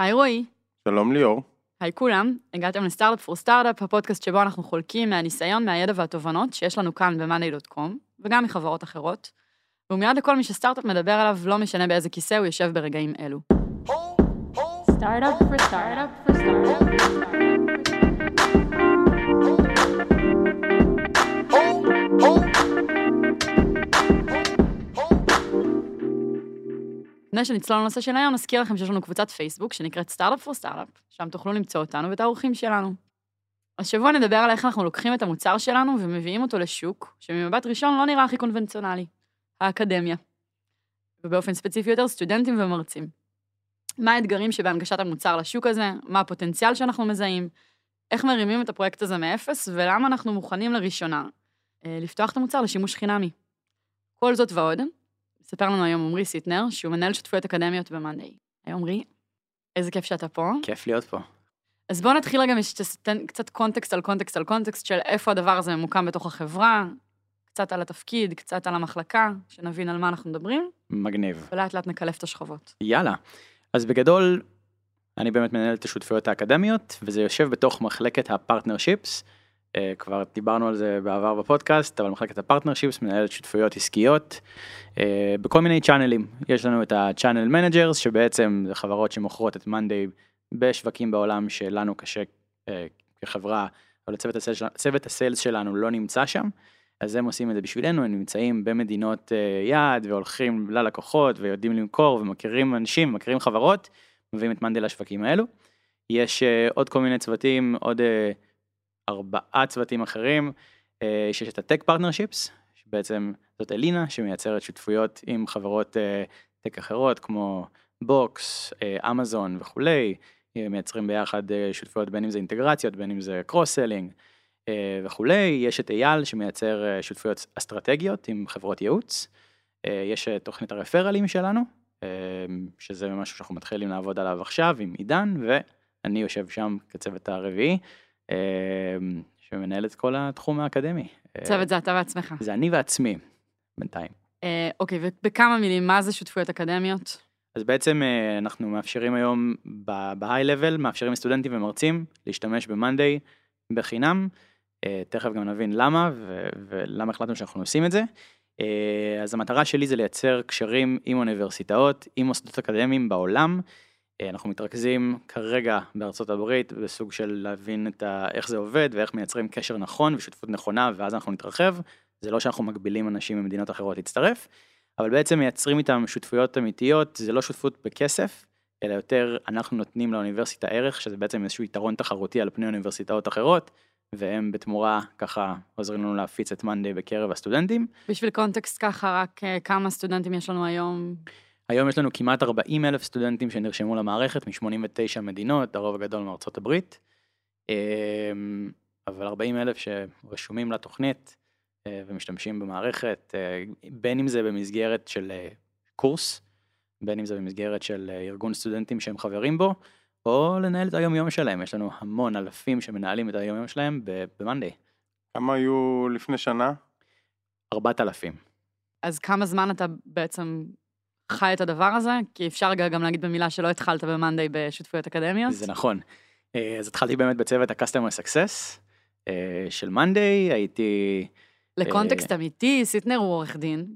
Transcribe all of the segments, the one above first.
היי רועי. שלום ליאור. היי כולם, הגעתם לסטארט-אפ פור סטארט-אפ, הפודקאסט שבו אנחנו חולקים מהניסיון, מהידע והתובנות שיש לנו כאן ב-monday.com, וגם מחברות אחרות. והוא מיועד לכל מי שסטארט-אפ מדבר עליו, לא משנה באיזה כיסא הוא יושב ברגעים אלו. סטארט-אפ פור סטארט-אפ פור לפני שנצלול לנושא של היום, נזכיר לכם שיש לנו קבוצת פייסבוק שנקראת סטארט-אפ פור סטארט-אפ, שם תוכלו למצוא אותנו ואת האורחים שלנו. השבוע נדבר על איך אנחנו לוקחים את המוצר שלנו ומביאים אותו לשוק, שממבט ראשון לא נראה הכי קונבנציונלי, האקדמיה. ובאופן ספציפי יותר, סטודנטים ומרצים. מה האתגרים שבהנגשת המוצר לשוק הזה, מה הפוטנציאל שאנחנו מזהים, איך מרימים את הפרויקט הזה מאפס, ולמה אנחנו מוכנים לראשונה אה, לפתוח את המוצר לשימוש חינמי. כל זאת ועוד, מספר לנו היום עמרי סיטנר, שהוא מנהל שותפויות אקדמיות ב-Monday. היי עמרי, איזה כיף שאתה פה. כיף להיות פה. אז בוא נתחיל רגע שתתן קצת קונטקסט על קונטקסט על קונטקסט של איפה הדבר הזה ממוקם בתוך החברה, קצת על התפקיד, קצת על המחלקה, שנבין על מה אנחנו מדברים. מגניב. ולאט לאט נקלף את השכבות. יאללה. אז בגדול, אני באמת מנהל את השותפויות האקדמיות, וזה יושב בתוך מחלקת ה partnerships. אה, כבר דיברנו על זה בעבר בפודקאסט, אבל מחלקת ה partnerships מנהלת שותפויות עסקיות אה, בכל מיני צ'אנלים. יש לנו את ה-channel managers, שבעצם זה חברות שמוכרות את Monday בשווקים בעולם שלנו קשה אה, כחברה, אבל צוות ה sales, שלנו לא נמצא שם. אז הם עושים את זה בשבילנו, הם נמצאים במדינות יעד והולכים ללקוחות ויודעים למכור ומכירים אנשים, מכירים חברות, מביאים את Monday לשווקים האלו. יש עוד כל מיני צוותים, עוד ארבעה צוותים אחרים, אה, שיש את ה tech partnerships, שבעצם זאת אלינה שמייצרת שותפויות עם חברות tech אה, אחרות כמו Box, אה, אמזון וכולי, מייצרים ביחד שותפויות בין אם זה אינטגרציות, בין אם זה cross selling וכולי, יש את אייל שמייצר שותפויות אסטרטגיות עם חברות ייעוץ, יש תוכנית הרפרלים שלנו, שזה משהו שאנחנו מתחילים לעבוד עליו עכשיו עם עידן, ואני יושב שם כצוות הרביעי. אמ, שמנהל את כל התחום האקדמי. צוות זה אתה ועצמך. זה אני ועצמי, בינתיים. אה, אוקיי, ובכמה מילים, מה זה שותפויות אקדמיות? אז בעצם אה, אנחנו מאפשרים היום ב-high level, מאפשרים לסטודנטים ומרצים להשתמש ב-Monday בחינם. אה, תכף גם נבין למה ולמה החלטנו שאנחנו עושים את זה. אז המטרה שלי זה לייצר קשרים עם אוניברסיטאות, עם מוסדות אקדמיים בעולם. אה, אנחנו מתרכזים כרגע בארצות הברית בסוג של להבין את ה... איך זה עובד ואיך מייצרים קשר נכון ושותפות נכונה ואז אנחנו נתרחב. זה לא שאנחנו מגבילים אנשים ממדינות אחרות להצטרף, אבל בעצם מייצרים איתם שותפויות אמיתיות, זה לא שותפות בכסף, אלא יותר אנחנו נותנים לאוניברסיטה ערך, שזה בעצם איזשהו יתרון תחרותי על פני אוניברסיטאות אחרות, והם בתמורה ככה עוזרים לנו להפיץ את מאנדי בקרב הסטודנטים. בשביל קונטקסט ככה, רק אה, כמה סטודנטים יש לנו היום? היום יש לנו כמעט 40 אלף סטודנטים שנרשמו למערכת מ-89 מדינות, הרוב הגדול מארצות הברית, אמ, אבל 40 אלף שרשומים לתוכנית אה, ומשתמשים במערכת, אה, בין אם זה במסגרת של אה, קורס, בין אם זה במסגרת של ארגון סטודנטים שהם חברים בו, או לנהל את היום יום שלהם, יש לנו המון אלפים שמנהלים את היום יום שלהם ב-Monday. כמה היו לפני שנה? 4,000. אז כמה זמן אתה בעצם חי את הדבר הזה? כי אפשר גם להגיד במילה שלא התחלת ב-Monday בשותפויות אקדמיות. זה נכון. אה, אז התחלתי באמת בצוות ה-Customer Success אה, של Monday, הייתי... לקונטקסט אה, אמיתי, סיטנר הוא עורך דין,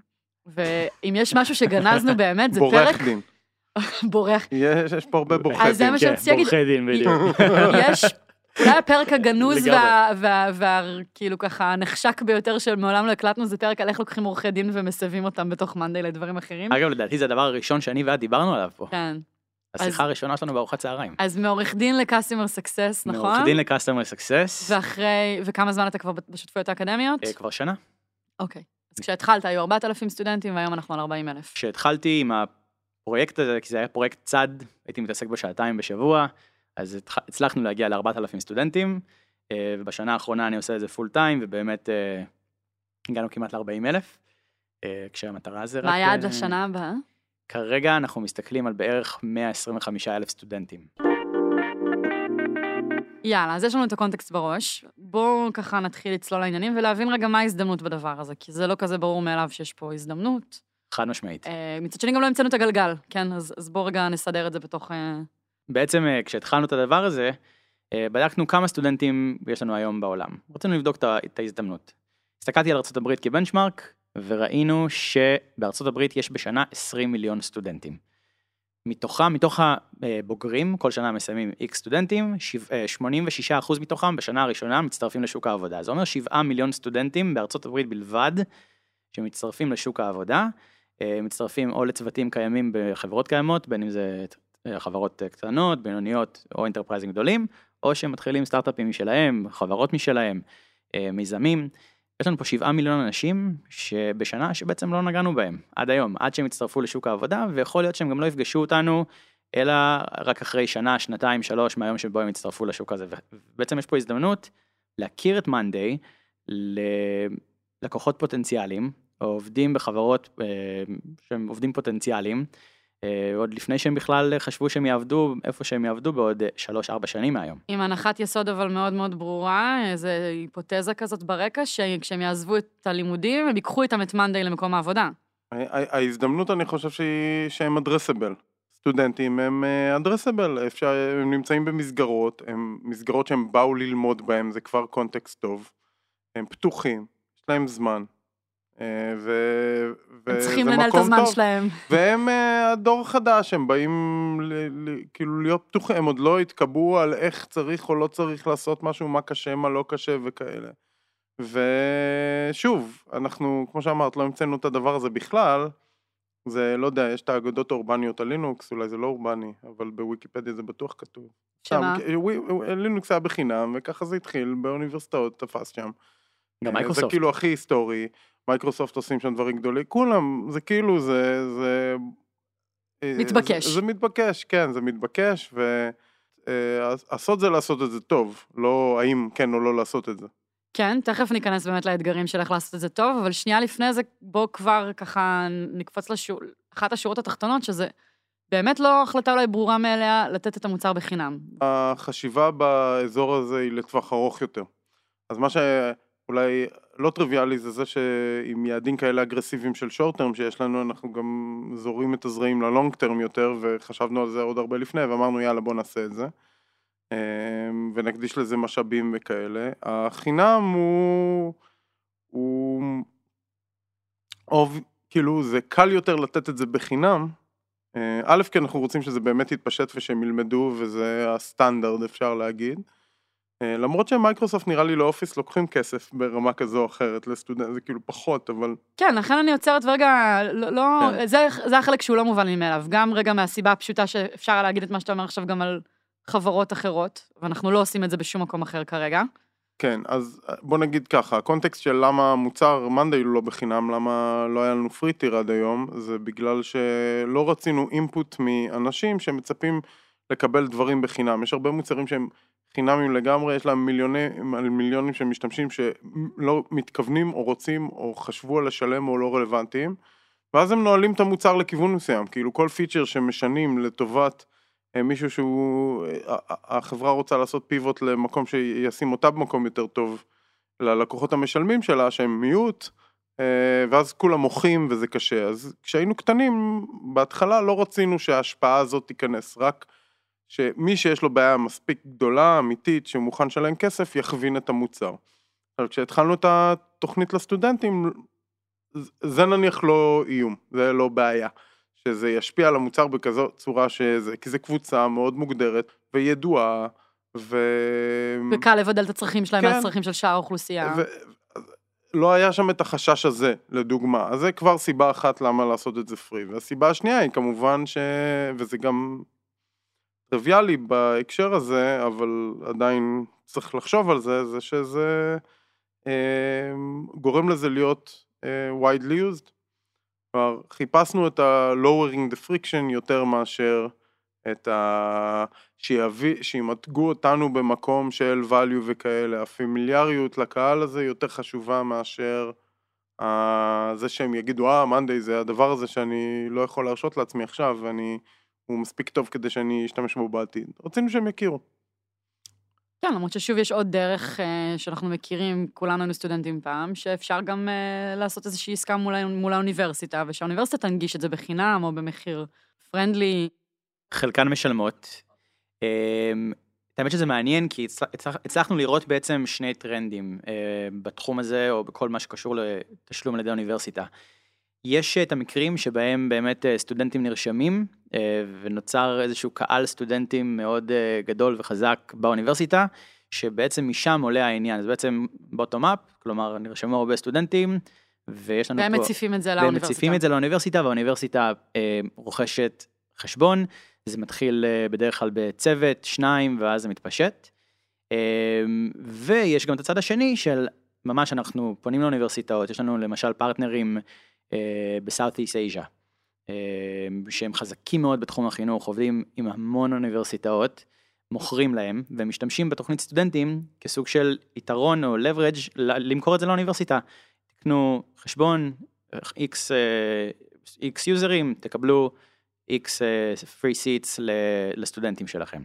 ואם יש משהו שגנזנו באמת, זה פרק... בורח דין. בורח. יש, יש פה הרבה בורחי דין. אז זה מה שרציתי להגיד. בורחי דין, בדיוק. יש אולי הפרק הגנוז והכאילו ככה נחשק ביותר שמעולם לא הקלטנו זה פרק על איך לוקחים עורכי דין ומסבים אותם בתוך Monday לדברים אחרים. אגב, לדעתי זה הדבר הראשון שאני ואת דיברנו עליו פה. כן. השיחה הראשונה שלנו בארוחת צהריים. אז מעורך דין ל customer success, נכון? מעורך דין ל customer success. ואחרי, וכמה זמן אתה כבר בשותפויות האקדמיות? אה, כבר שנה. אוקיי. אז כשהתחלת היו 4,000 סטודנטים והיום אנחנו על 40,000. כשהתחלתי עם הפרויקט הזה, כי זה היה פרויקט צד, הייתי מתעסק בו שעתיים בשבוע, אז הצלחנו להגיע ל-4,000 סטודנטים, אה, ובשנה האחרונה אני עושה את זה פול טיים, ובאמת אה, הגענו כמעט ל-40,000, אה, כשהמטרה זה רק... מה היעד לשנה הבאה? כרגע אנחנו מסתכלים על בערך 125,000 סטודנטים. יאללה, אז יש לנו את הקונטקסט בראש. בואו ככה נתחיל לצלול לעניינים ולהבין רגע מה ההזדמנות בדבר הזה, כי זה לא כזה ברור מאליו שיש פה הזדמנות. חד משמעית. מצד שני גם לא המצאנו את הגלגל, כן? אז, אז בואו רגע נסדר את זה בתוך... בעצם אה, כשהתחלנו את הדבר הזה, אה, בדקנו כמה סטודנטים יש לנו היום בעולם. רצינו לבדוק את ההזדמנות. הסתכלתי על ארה"ב כבנצ'מארק, וראינו שבארצות הברית יש בשנה 20 מיליון סטודנטים. מתוכם, מתוך הבוגרים, כל שנה מסיימים איקס סטודנטים, שבע- אה, 86% מתוכם בשנה הראשונה מצטרפים לשוק העבודה. זה אומר 7 מיליון סטודנטים בארצות הברית בלבד שמצטרפים לשוק העבודה, מצטרפים או לצוותים קיימים בחברות קיימות, בין אם זה חברות אה, קטנות, בינוניות או אינטרפרייזים גדולים, או שהם מתחילים סטארט-אפים משלהם, חברות משלהם, אה, מיזמים. יש לנו פה 7 מיליון אנשים שבשנה שבעצם לא נגענו בהם עד היום, עד שהם יצטרפו לשוק העבודה, ויכול להיות שהם גם לא יפגשו אותנו, אלא רק אחרי שנה, שנתיים, שלוש מהיום שבו הם יצטרפו לשוק הזה. ובעצם יש פה הזדמנות להכיר את מאנדיי ללקוחות פוטנציאליים, או עובדים בחברות אה, שהם עובדים פוטנציאליים, אה, עוד לפני שהם בכלל חשבו שהם יעבדו איפה שהם יעבדו בעוד 3-4 שנים מהיום. עם הנחת יסוד אבל מאוד מאוד ברורה, איזו היפותזה כזאת ברקע, שכשהם יעזבו את הלימודים, הם ייקחו איתם את מאנדיי למקום העבודה. ההזדמנות, אני חושב שהיא, שהם אדרסבל. סטודנטים הם אדרסבל, אפשר, הם נמצאים במסגרות, הם מסגרות שהם באו ללמוד בהם, זה כבר קונטקסט טוב. הם פתוחים, יש להם זמן. אה, ו... הם צריכים לנהל את הזמן טוב. שלהם. והם אה, הדור החדש, הם באים ל, ל, כאילו להיות פתוחים, הם עוד לא התקבעו על איך צריך או לא צריך לעשות משהו, מה קשה, מה לא קשה וכאלה. ושוב, אנחנו, כמו שאמרת, לא המצאנו את הדבר הזה בכלל, זה, לא יודע, יש את האגדות האורבניות על לינוקס, אולי זה לא אורבני, אבל בוויקיפדיה זה בטוח כתוב. שמה? לינוקס היה בחינם, וככה זה התחיל, באוניברסיטאות תפס שם. גם אה, מייקרוסופט. זה כאילו הכי היסטורי, מייקרוסופט עושים שם דברים גדולים, כולם, זה כאילו, זה... זה אה, מתבקש. זה, זה מתבקש, כן, זה מתבקש, ועשות זה לעשות את זה טוב, לא האם כן או לא לעשות את זה. כן, תכף ניכנס באמת לאתגרים של איך לעשות את זה טוב, אבל שנייה לפני זה, בוא כבר ככה נקפוץ לשור... אחת השורות התחתונות, שזה באמת לא החלטה אולי ברורה מאליה לתת את המוצר בחינם. החשיבה באזור הזה היא לטווח ארוך יותר. אז מה שאולי לא טריוויאלי זה זה שעם יעדים כאלה אגרסיביים של שורט טרם שיש לנו, אנחנו גם זורים את הזרעים ללונג טרם יותר, וחשבנו על זה עוד הרבה לפני, ואמרנו יאללה בוא נעשה את זה. אמ, ונקדיש לזה משאבים וכאלה. החינם הוא... הוא... אוב, כאילו זה קל יותר לתת את זה בחינם. אה, א', כי אנחנו רוצים שזה באמת יתפשט ושהם ילמדו וזה הסטנדרט אפשר להגיד. אה, למרות שמייקרוסופט נראה לי לאופיס לוקחים כסף ברמה כזו או אחרת לסטודנט, זה כאילו פחות, אבל כן, לכן אני עוצרת ורגע, לא, לא כן. זה, זה החלק שהוא לא מובן לי מאליו. גם רגע מהסיבה הפשוטה שאפשר היה להגיד את מה שאתה אומר עכשיו גם על חברות אחרות, ואנחנו לא עושים את זה בשום מקום אחר כרגע. כן, אז בוא נגיד ככה, הקונטקסט של למה מוצר מאנדיי הוא לא בחינם, למה לא היה לנו פרי טיר עד היום, זה בגלל שלא רצינו אינפוט מאנשים שמצפים לקבל דברים בחינם. יש הרבה מוצרים שהם חינמים לגמרי, יש להם מיליוני, מיליונים של משתמשים שלא מתכוונים או רוצים או חשבו על לשלם או לא רלוונטיים, ואז הם נועלים את המוצר לכיוון מסוים, כאילו כל פיצ'ר שמשנים לטובת אה, מישהו שהוא, אה, ה- החברה רוצה לעשות פיבוט למקום שישים אותה במקום יותר טוב ללקוחות המשלמים שלה שהם מיעוט אה, ואז כולם מוחים וזה קשה. אז כשהיינו קטנים בהתחלה לא רצינו שההשפעה הזאת תיכנס רק שמי שיש לו בעיה מספיק גדולה אמיתית שמוכן לשלם כסף יכווין את המוצר. עכשיו כשהתחלנו את התוכנית לסטודנטים זה נניח לא איום זה לא בעיה. שזה ישפיע על המוצר בכזו צורה שזה, כי זה קבוצה מאוד מוגדרת וידועה, ו... וקל לבדל את הצרכים שלהם כן. מהצרכים של שאר האוכלוסייה. ו... לא היה שם את החשש הזה, לדוגמה. אז זה כבר סיבה אחת למה לעשות את זה פרי. והסיבה השנייה היא כמובן ש... וזה גם טריוויאלי בהקשר הזה, אבל עדיין צריך לחשוב על זה, זה שזה אה, גורם לזה להיות אה, widely used. כלומר, חיפשנו את ה-lowering the friction יותר מאשר את ה... שיביא, שימתגו אותנו במקום של value וכאלה. הפמיליאריות לקהל הזה יותר חשובה מאשר ה... זה שהם יגידו, אה, מאנדיי זה הדבר הזה שאני לא יכול להרשות לעצמי עכשיו, ואני... הוא מספיק טוב כדי שאני אשתמש בו בעתיד. רצינו שהם יכירו. כן, למרות ששוב יש עוד דרך אה, שאנחנו מכירים, כולנו היינו סטודנטים פעם, שאפשר גם אה, לעשות איזושהי עסקה מול, מול האוניברסיטה, ושהאוניברסיטה תנגיש את זה בחינם או במחיר פרנדלי. חלקן משלמות, אמ, האמת שזה מעניין כי הצל- הצלח- הצלחנו לראות בעצם שני טרנדים אה, בתחום הזה או בכל מה שקשור לתשלום על ידי האוניברסיטה. יש את המקרים שבהם באמת אה, סטודנטים נרשמים אה, ונוצר איזשהו קהל סטודנטים מאוד אה, גדול וחזק באוניברסיטה, שבעצם משם עולה העניין, זה בעצם בוטום אפ, כלומר נרשמו הרבה סטודנטים ויש לנו והם פה... מציפים את זה והם לאוניברסיטה. מציפים את זה לאוניברסיטה והאוניברסיטה אה, רוכשת חשבון, זה מתחיל אה, בדרך כלל בצוות, שניים, ואז זה מתפשט. אה, ויש גם את הצד השני של ממש אנחנו פונים לאוניברסיטאות, יש לנו למשל פרטנרים אה, בסאוט-איסט אייז'ה, אה, שהם חזקים מאוד בתחום החינוך, עובדים עם המון אוניברסיטאות, מוכרים להם ומשתמשים בתוכנית סטודנטים כסוג של יתרון או leverage למכור את זה לאוניברסיטה. תקנו חשבון, x, אה, x יוזרים, תקבלו x free seats לסטודנטים שלכם.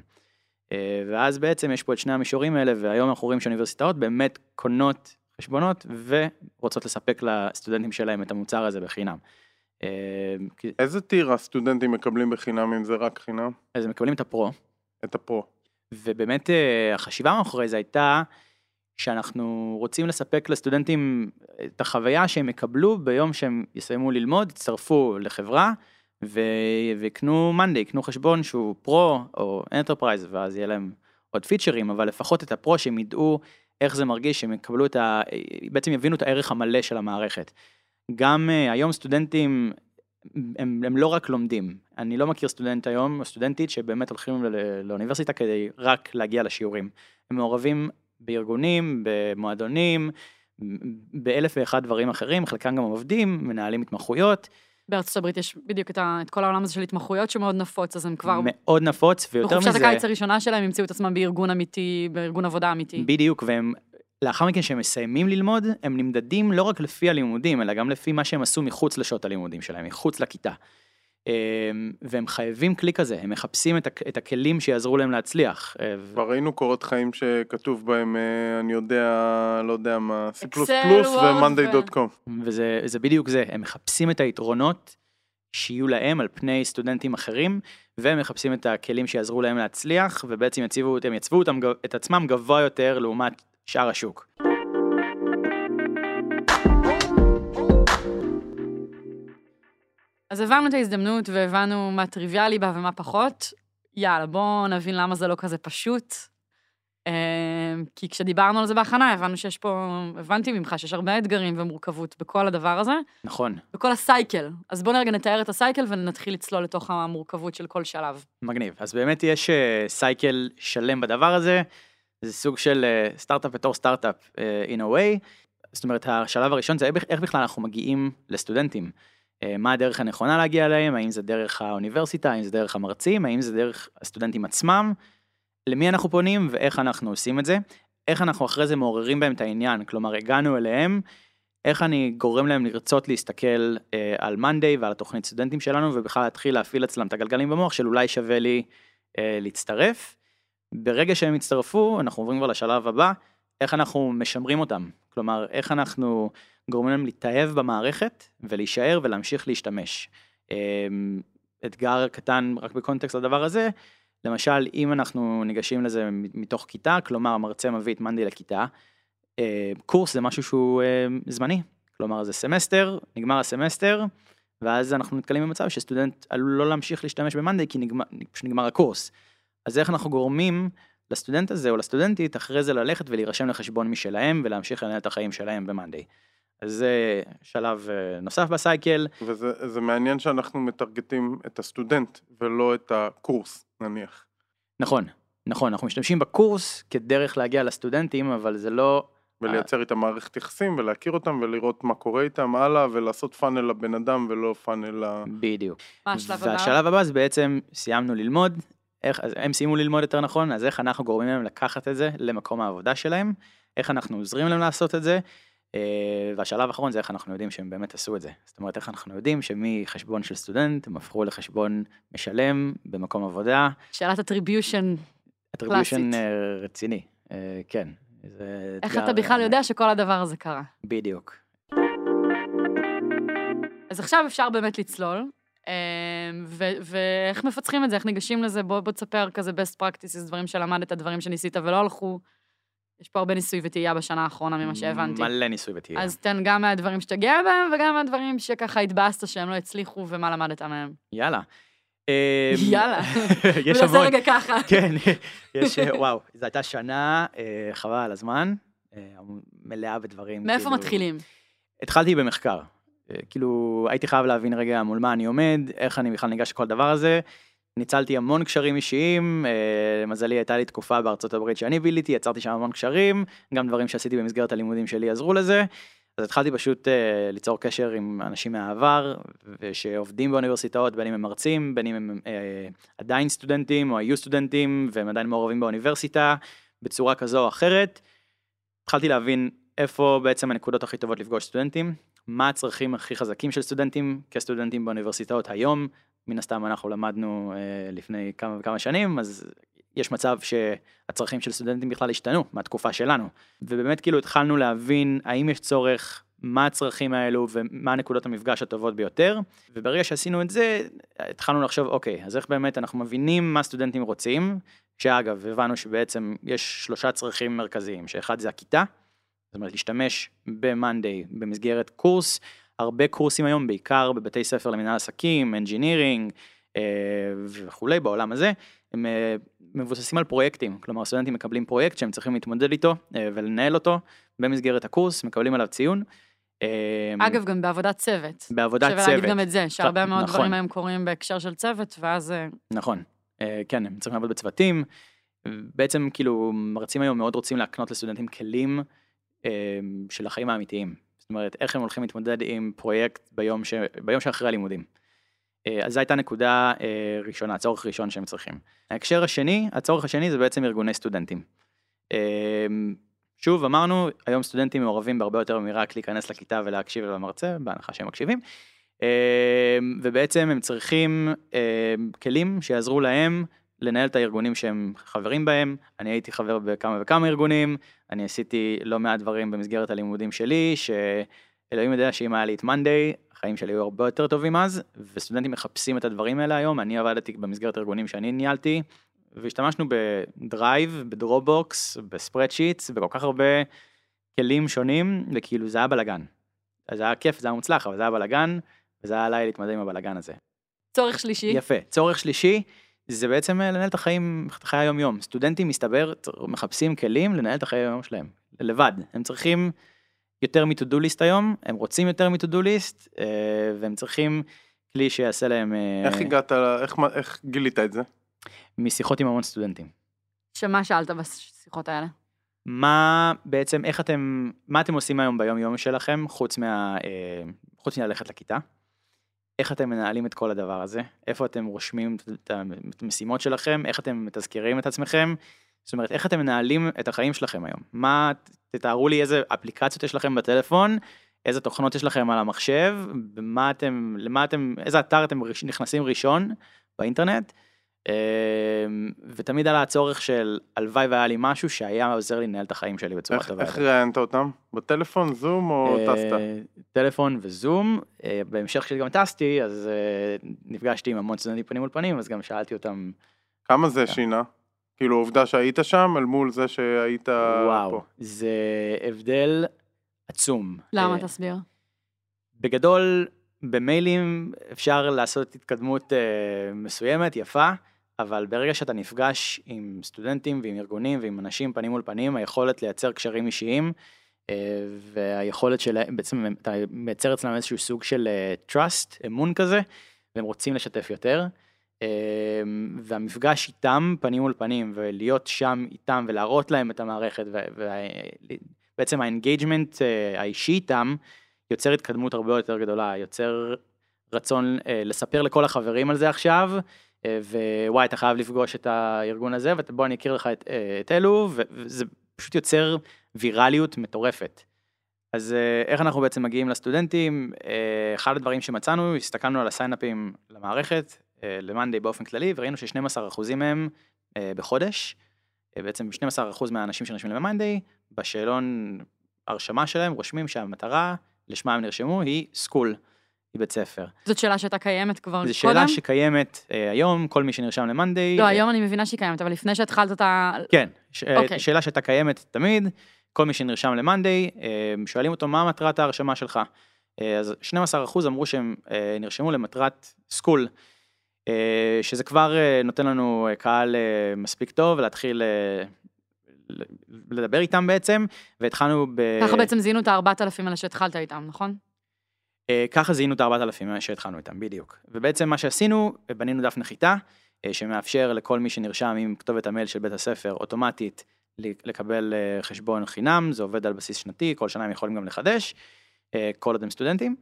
ואז בעצם יש פה את שני המישורים האלה, והיום אנחנו רואים שאוניברסיטאות באמת קונות חשבונות ורוצות לספק לסטודנטים שלהם את המוצר הזה בחינם. אה, איזה tier הסטודנטים מקבלים בחינם אם זה רק חינם? אז הם מקבלים את ה pro, את ה pro. ובאמת אה, החשיבה מאחורי זה הייתה שאנחנו רוצים לספק לסטודנטים את החוויה שהם יקבלו ביום שהם יסיימו ללמוד, יצטרפו לחברה ו- ויקנו Monday, יקנו חשבון שהוא pro או enterprise ואז יהיה להם עוד פיצ'רים, אבל לפחות את הפרו שהם ידעו איך זה מרגיש, שהם יקבלו את ה... בעצם יבינו את הערך המלא של המערכת. גם uh, היום סטודנטים הם, הם לא רק לומדים, אני לא מכיר סטודנט היום או סטודנטית שבאמת הולכים ל- לאוניברסיטה כדי רק להגיע לשיעורים. הם מעורבים בארגונים, במועדונים, באלף ואחד דברים אחרים, חלקם גם עובדים, מנהלים התמחויות, בארצות הברית יש בדיוק את, ה, את כל העולם הזה של התמחויות שמאוד נפוץ, אז הם כבר מאוד נפוץ, ויותר בחופשת מזה, הקיץ הראשונה שלהם ימצאו את עצמם בארגון אמיתי, בארגון עבודה אמיתי. בדיוק, והם, לאחר מכן שהם מסיימים ללמוד, הם נמדדים לא רק לפי הלימודים, אלא גם לפי מה שהם עשו מחוץ לשעות הלימודים שלהם, מחוץ לכיתה. אמ, והם חייבים כלי כזה, הם מחפשים את, את הכלים שיעזרו להם להצליח. אה, כבר ראינו קורות חיים שכתוב בהם, אה, אני יודע, לא יודע מה, C++ ו-monday.com. וזה זה בדיוק זה, הם מחפשים את היתרונות שיהיו להם על פני סטודנטים אחרים, והם מחפשים את הכלים שיעזרו להם להצליח, ובעצם יציבו, הם יצבו אותם, את עצמם גבוה יותר לעומת שאר השוק. אז הבנו את ההזדמנות והבנו מה טריוויאלי בה ומה פחות. יאללה, בואו נבין למה זה לא כזה פשוט. אה, כי כשדיברנו על זה בהכנה, הבנו שיש פה, הבנתי ממך שיש הרבה אתגרים ומורכבות בכל הדבר הזה, נכון, בכל ה cycle. אז בואו נרגע נתאר את ה cycle ונתחיל לצלול לתוך המורכבות של כל שלב. מגניב. אז באמת יש אה, cycle שלם בדבר הזה, זה סוג של אה, סטארט-אפ בתוך סטארט-אפ אה, in a way. זאת אומרת, השלב הראשון זה איך בכלל אנחנו מגיעים לסטודנטים. אה, מה הדרך הנכונה להגיע אליהם, האם זה דרך האוניברסיטה, האם זה דרך המרצים, האם זה דרך הסטודנטים עצמם, למי אנחנו פונים ואיך אנחנו עושים את זה, איך אנחנו אחרי זה מעוררים בהם את העניין, כלומר הגענו אליהם, איך אני גורם להם לרצות להסתכל אה, על מאנדיי ועל התוכנית סטודנטים שלנו ובכלל להתחיל להפעיל אצלם את הגלגלים במוח של אולי שווה לי אה, להצטרף. ברגע שהם יצטרפו אנחנו עוברים כבר לשלב הבא, איך אנחנו משמרים אותם, כלומר איך אנחנו גורמים להם להתאהב במערכת ולהישאר ולהמשיך להשתמש. אה, אתגר קטן רק בקונטקסט לדבר הזה, למשל אם אנחנו ניגשים לזה מתוך כיתה, כלומר המרצה מביא את מאנדי לכיתה, אה, קורס זה משהו שהוא אה, זמני, כלומר זה סמסטר, נגמר הסמסטר, ואז אנחנו נתקלים במצב שסטודנט עלול לא להמשיך להשתמש במאנדיי כי נגמר, נגמר הקורס. אז איך אנחנו גורמים לסטודנט הזה או לסטודנטית אחרי זה ללכת ולהירשם לחשבון משלהם ולהמשיך לנהל את החיים שלהם במאנדיי. זה שלב אה, נוסף ב cycle, וזה זה מעניין שאנחנו מטרגטים את הסטודנט ולא את הקורס, נניח. נכון, נכון, אנחנו משתמשים בקורס כדרך להגיע לסטודנטים, אבל זה לא... ולייצר איתם מערכת יחסים ולהכיר אותם ולראות מה קורה איתם הלאה ולעשות פאנל לבן אדם ולא פאנל ל... בדיוק. מה השלב הבא? והשלב הבא זה בעצם סיימנו ללמוד, איך, אז הם סיימו ללמוד יותר נכון, אז איך אנחנו גורמים להם לקחת את זה למקום העבודה שלהם, איך אנחנו עוזרים להם לעשות את זה, אה, והשלב האחרון זה איך אנחנו יודעים שהם באמת עשו את זה. זאת אומרת, איך אנחנו יודעים שמחשבון של סטודנט הם הפכו לחשבון משלם במקום עבודה, שאלת הטריביושן, attribution אה, רציני, אה, כן. איך אתה בכלל אה, יודע שכל הדבר הזה קרה? בדיוק. אז עכשיו אפשר באמת לצלול. ואיך מפצחים את זה, איך ניגשים לזה, בוא, בוא תספר כזה best practices, דברים שלמדת, דברים שניסית ולא הלכו. יש פה הרבה ניסוי וטעייה בשנה האחרונה ממה שהבנתי. מלא ניסוי וטעייה. אז תן גם מהדברים שאתה גאה בהם, וגם מהדברים שככה התבאסת שהם לא הצליחו, ומה למדת מהם. יאללה. אה, יאללה. יש המון. רגע ככה. כן, יש, וואו, זו הייתה שנה, אה, חבל על הזמן, אה, מלאה בדברים. מאיפה כאילו- מתחילים? התחלתי במחקר. אה, כאילו, הייתי חייב להבין רגע מול מה אני עומד, איך אני בכלל ניגש לכל הדבר הזה. ניצלתי המון קשרים אישיים, אה, למזלי הייתה לי תקופה בארצות הברית שאני ביליתי, יצרתי שם המון קשרים, גם דברים שעשיתי במסגרת הלימודים שלי עזרו לזה. אז התחלתי פשוט אה, ליצור קשר עם אנשים מהעבר, ושעובדים באוניברסיטאות, בין אם הם מרצים, בין אם הם אה, עדיין סטודנטים או היו סטודנטים, והם עדיין מעורבים באוניברסיטה, בצורה כזו או אחרת. התחלתי להבין איפה בעצם הנקודות הכי טובות לפגוש סטודנטים, מה הצרכים הכי חזקים של סטודנטים כסטודנטים באוניברסיטאות היום, מן הסתם אנחנו למדנו אה, לפני כמה וכמה שנים, אז יש מצב שהצרכים של סטודנטים בכלל השתנו מהתקופה שלנו. ובאמת כאילו התחלנו להבין האם יש צורך, מה הצרכים האלו ומה נקודות המפגש הטובות ביותר, וברגע שעשינו את זה, התחלנו לחשוב, אוקיי, אז איך באמת אנחנו מבינים מה סטודנטים רוצים, שאגב, הבנו שבעצם יש שלושה צרכים מרכזיים, שאחד זה הכיתה, זאת אומרת להשתמש ב-Monday במסגרת קורס, הרבה קורסים היום, בעיקר בבתי ספר למנהל עסקים, engineering אה, וכולי בעולם הזה, הם אה, מבוססים על פרויקטים, כלומר סטודנטים מקבלים פרויקט שהם צריכים להתמודד איתו אה, ולנהל אותו במסגרת הקורס, מקבלים עליו ציון. אגב, גם בעבודת צוות. בעבודת שווה צוות, להגיד גם את זה, שהרבה מאוד נכון. דברים היום קורים בהקשר של צוות, ואז... נכון, כן, הם צריכים לעבוד בצוותים, בעצם כאילו מרצים היום מאוד רוצים להקנות לסטודנטים כלים של החיים האמיתיים. זאת אומרת, איך הם הולכים להתמודד עם פרויקט ביום, ש... ביום שאחרי הלימודים. אה, אז זו הייתה נקודה אה, ראשונה, צורך ראשון שהם צריכים. ההקשר השני, הצורך השני זה בעצם ארגוני סטודנטים. אה, שוב, אמרנו, היום סטודנטים מעורבים בהרבה יותר מרק להיכנס לכיתה ולהקשיב למרצה, בהנחה שהם מקשיבים. אה, ובעצם הם צריכים אה, כלים שיעזרו להם לנהל את הארגונים שהם חברים בהם. אני הייתי חבר בכמה וכמה ארגונים, אני עשיתי לא מעט דברים במסגרת הלימודים שלי, שאלוהים יודע שאם היה לי את מאנדיי, החיים שלי היו הרבה יותר טובים אז, וסטודנטים מחפשים את הדברים האלה היום, אני עבדתי במסגרת ארגונים שאני ניהלתי, והשתמשנו ב-Drive, ב-Dropbox, ב-spreadsheets, בכל כך הרבה כלים שונים, וכאילו זה היה בלאגן. אז זה היה כיף, זה היה מוצלח, אבל זה היה בלאגן, וזה היה עליי להתמודד עם הבלאגן הזה. צורך שלישי. יפה. צורך שלישי, זה בעצם אה, לנהל את החיים, את חיי היום-יום. סטודנטים, מסתבר, מחפשים כלים לנהל את החיי היום שלהם, לבד. הם צריכים יותר מ-to-do list היום, הם רוצים יותר מ-to-do list, אה, והם צריכים כלי שיעשה להם... אה, איך הגעת, איך איך גילית את זה? משיחות עם המון סטודנטים. שמה שאלת בשיחות האלה? מה בעצם, איך אתם, מה אתם עושים היום ביום-יום שלכם, חוץ מה... חוץ מללכת לכיתה? איך אתם מנהלים את כל הדבר הזה? איפה אתם רושמים את המשימות שלכם? איך אתם מתזכרים את עצמכם? זאת אומרת, איך אתם מנהלים את החיים שלכם היום? מה, תתארו לי איזה אפליקציות יש לכם בטלפון, איזה תוכנות יש לכם על המחשב, ומה אתם, למה אתם, איזה אתר אתם נכנסים ראשון באינטרנט, ותמיד עלה הצורך של הלוואי והיה לי משהו שהיה עוזר לי לנהל את החיים שלי בצורה איך- טובה. איך. ראיינת אותם? בטלפון, זום או אה, טסת? טלפון וזום, אה, בהמשך כשגם טסתי, אז אה, נפגשתי עם המון סטודנטים פנים מול פנים, אז גם שאלתי אותם, כמה זה כן. שינה? כאילו עובדה שהיית שם אל מול זה שהיית וואו, פה. זה הבדל עצום. למה תסביר? בגדול, במיילים אפשר לעשות התקדמות אה, מסוימת, יפה, אבל ברגע שאתה נפגש עם סטודנטים ועם ארגונים ועם אנשים פנים מול פנים, היכולת לייצר קשרים אישיים, אה, והיכולת שלהם, בעצם אתה מייצר אצלם איזשהו סוג של אה, trust, אמון כזה, והם רוצים לשתף יותר. אה, והמפגש איתם פנים מול פנים, ולהיות שם איתם ולהראות להם את המערכת, ובעצם ה engagement האישי איתם, יוצר התקדמות הרבה יותר גדולה, יוצר רצון לספר לכל החברים על זה עכשיו, וואי, אתה חייב לפגוש את הארגון הזה, ובוא אני אכיר לך את, אה, את אלו, וזה פשוט יוצר ויראליות מטורפת. אז אה, איך אנחנו בעצם מגיעים לסטודנטים? אה, אחד הדברים שמצאנו, הסתכלנו על ה sign-upים למערכת, אה, למאנדיי באופן כללי, וראינו ש-12% מהם אה, בחודש, אה, בעצם 12% מהאנשים שנרשמים למאנדיי, בשאלון הרשמה שלהם רושמים שהמטרה לשמה הם נרשמו היא school, מבית ספר. זאת שאלה שהייתה קיימת כבר קודם? זו שאלה שקיימת אה, היום, כל מי שנרשם למאנדיי. לא, אה, היום אני מבינה שהיא קיימת, אבל לפני שהתחלת את ה... כן, ש... אה, אוקיי. שאלה שהייתה קיימת תמיד, כל מי שנרשם למאנדיי, אה, שואלים אותו מה מטרת ההרשמה שלך. אה, אז 12% אמרו שהם אה, נרשמו למטרת סקול, אה, שזה כבר אה, נותן לנו אה, קהל אה, מספיק טוב להתחיל אה, לדבר איתם בעצם, והתחלנו ב... ככה בעצם זיהינו את ה-4,000 האלה שהתחלת איתם, נכון? אה, ככה זיהינו את ה-4,000 שהתחלנו איתם, בדיוק. ובעצם מה שעשינו, בנינו דף נחיתה, אה, שמאפשר לכל מי שנרשם עם כתובת המייל של בית הספר אוטומטית לקבל אה, חשבון חינם, זה עובד על בסיס שנתי, כל שנה הם יכולים גם לחדש, כל עוד הם סטודנטים.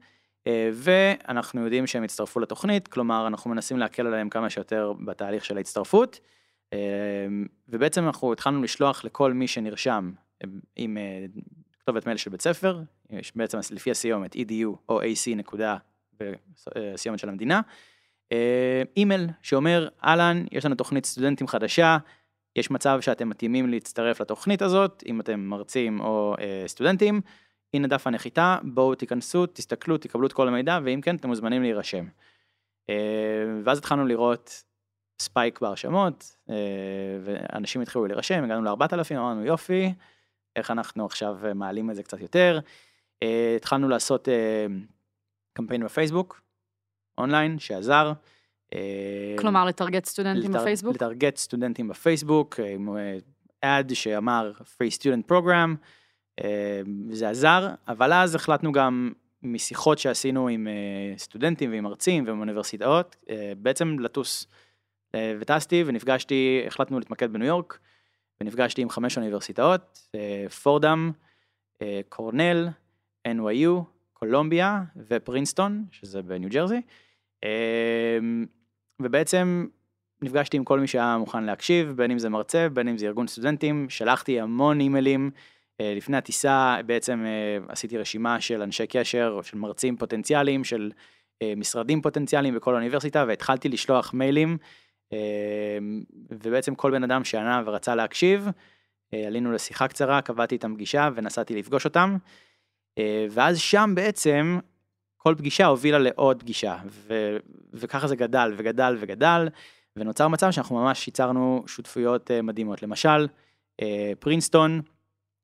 ואנחנו יודעים שהם יצטרפו לתוכנית, כלומר אנחנו מנסים להקל עליהם כמה שיותר בתהליך של ההצטרפות. ובעצם אנחנו התחלנו לשלוח לכל מי שנרשם עם כתובת מייל של בית ספר, יש בעצם לפי הסיומת edu או ac נקודה בסיומת של המדינה, אה, אימייל שאומר אהלן, יש לנו תוכנית סטודנטים חדשה, יש מצב שאתם מתאימים להצטרף לתוכנית הזאת, אם אתם מרצים או אה, סטודנטים, הנה דף הנחיתה, בואו תיכנסו, תסתכלו, תקבלו את כל המידע, ואם כן, אתם מוזמנים להירשם. אה, ואז התחלנו לראות spike בהרשמות, אה, ואנשים התחילו להירשם, הגענו ל-4,000, אמרנו יופי, איך אנחנו עכשיו אה, מעלים את זה קצת יותר. אה, התחלנו לעשות אה, קמפיין בפייסבוק, אונליין, שעזר. אה, כלומר, לטרגט סטודנטים לטר- בפייסבוק? לטרגט סטודנטים בפייסבוק, עם אד שאמר Free Student Program, אה, זה עזר, אבל אז החלטנו גם משיחות שעשינו עם אה, סטודנטים ועם מרצים ועם אוניברסיטאות, אה, בעצם לטוס. וטסתי ונפגשתי, החלטנו להתמקד בניו יורק, ונפגשתי עם חמש אוניברסיטאות, אה, פורדאם, אה, קורנל, NYU, קולומביה ופרינסטון, שזה בניו ג'רזי. אה, ובעצם נפגשתי עם כל מי שהיה מוכן להקשיב, בין אם זה מרצה, בין אם זה ארגון סטודנטים, שלחתי המון אימיילים. לפני הטיסה בעצם עשיתי רשימה של אנשי קשר, של מרצים פוטנציאליים, של משרדים פוטנציאליים בכל האוניברסיטה, והתחלתי לשלוח מיילים, ובעצם כל בן אדם שענה ורצה להקשיב, אה, עלינו לשיחה קצרה, קבעתי איתם פגישה ונסעתי לפגוש אותם, אה, ואז שם בעצם כל פגישה הובילה לעוד פגישה, ו- וככה זה גדל וגדל וגדל, ונוצר מצב שאנחנו ממש ייצרנו שותפויות אה, מדהימות. למשל, פרינסטון,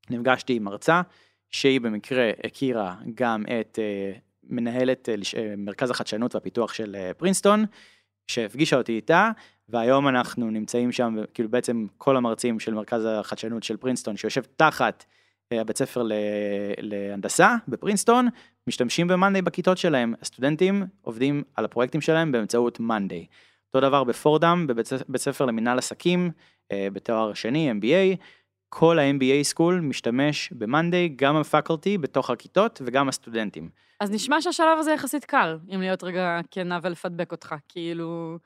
נפגשתי עם מרצה, שהיא במקרה הכירה גם את מנהלת מרכז החדשנות והפיתוח של פרינסטון, שהפגישה אותי איתה, והיום אנחנו נמצאים שם, כאילו בעצם כל המרצים של מרכז החדשנות של פרינסטון, שיושב תחת אה, הבית ספר להנדסה בפרינסטון, משתמשים במאנדיי בכיתות שלהם. הסטודנטים עובדים על הפרויקטים שלהם באמצעות מאנדיי. אותו דבר בפורדאם, בבית ספר למנהל עסקים, אה, בתואר שני, MBA, כל ה-MBA school משתמש במאנדיי, גם ה faculty בתוך הכיתות וגם הסטודנטים. אז נשמע שהשלב הזה יחסית קל, אם להיות רגע כנה ולפדבק אותך, כאילו...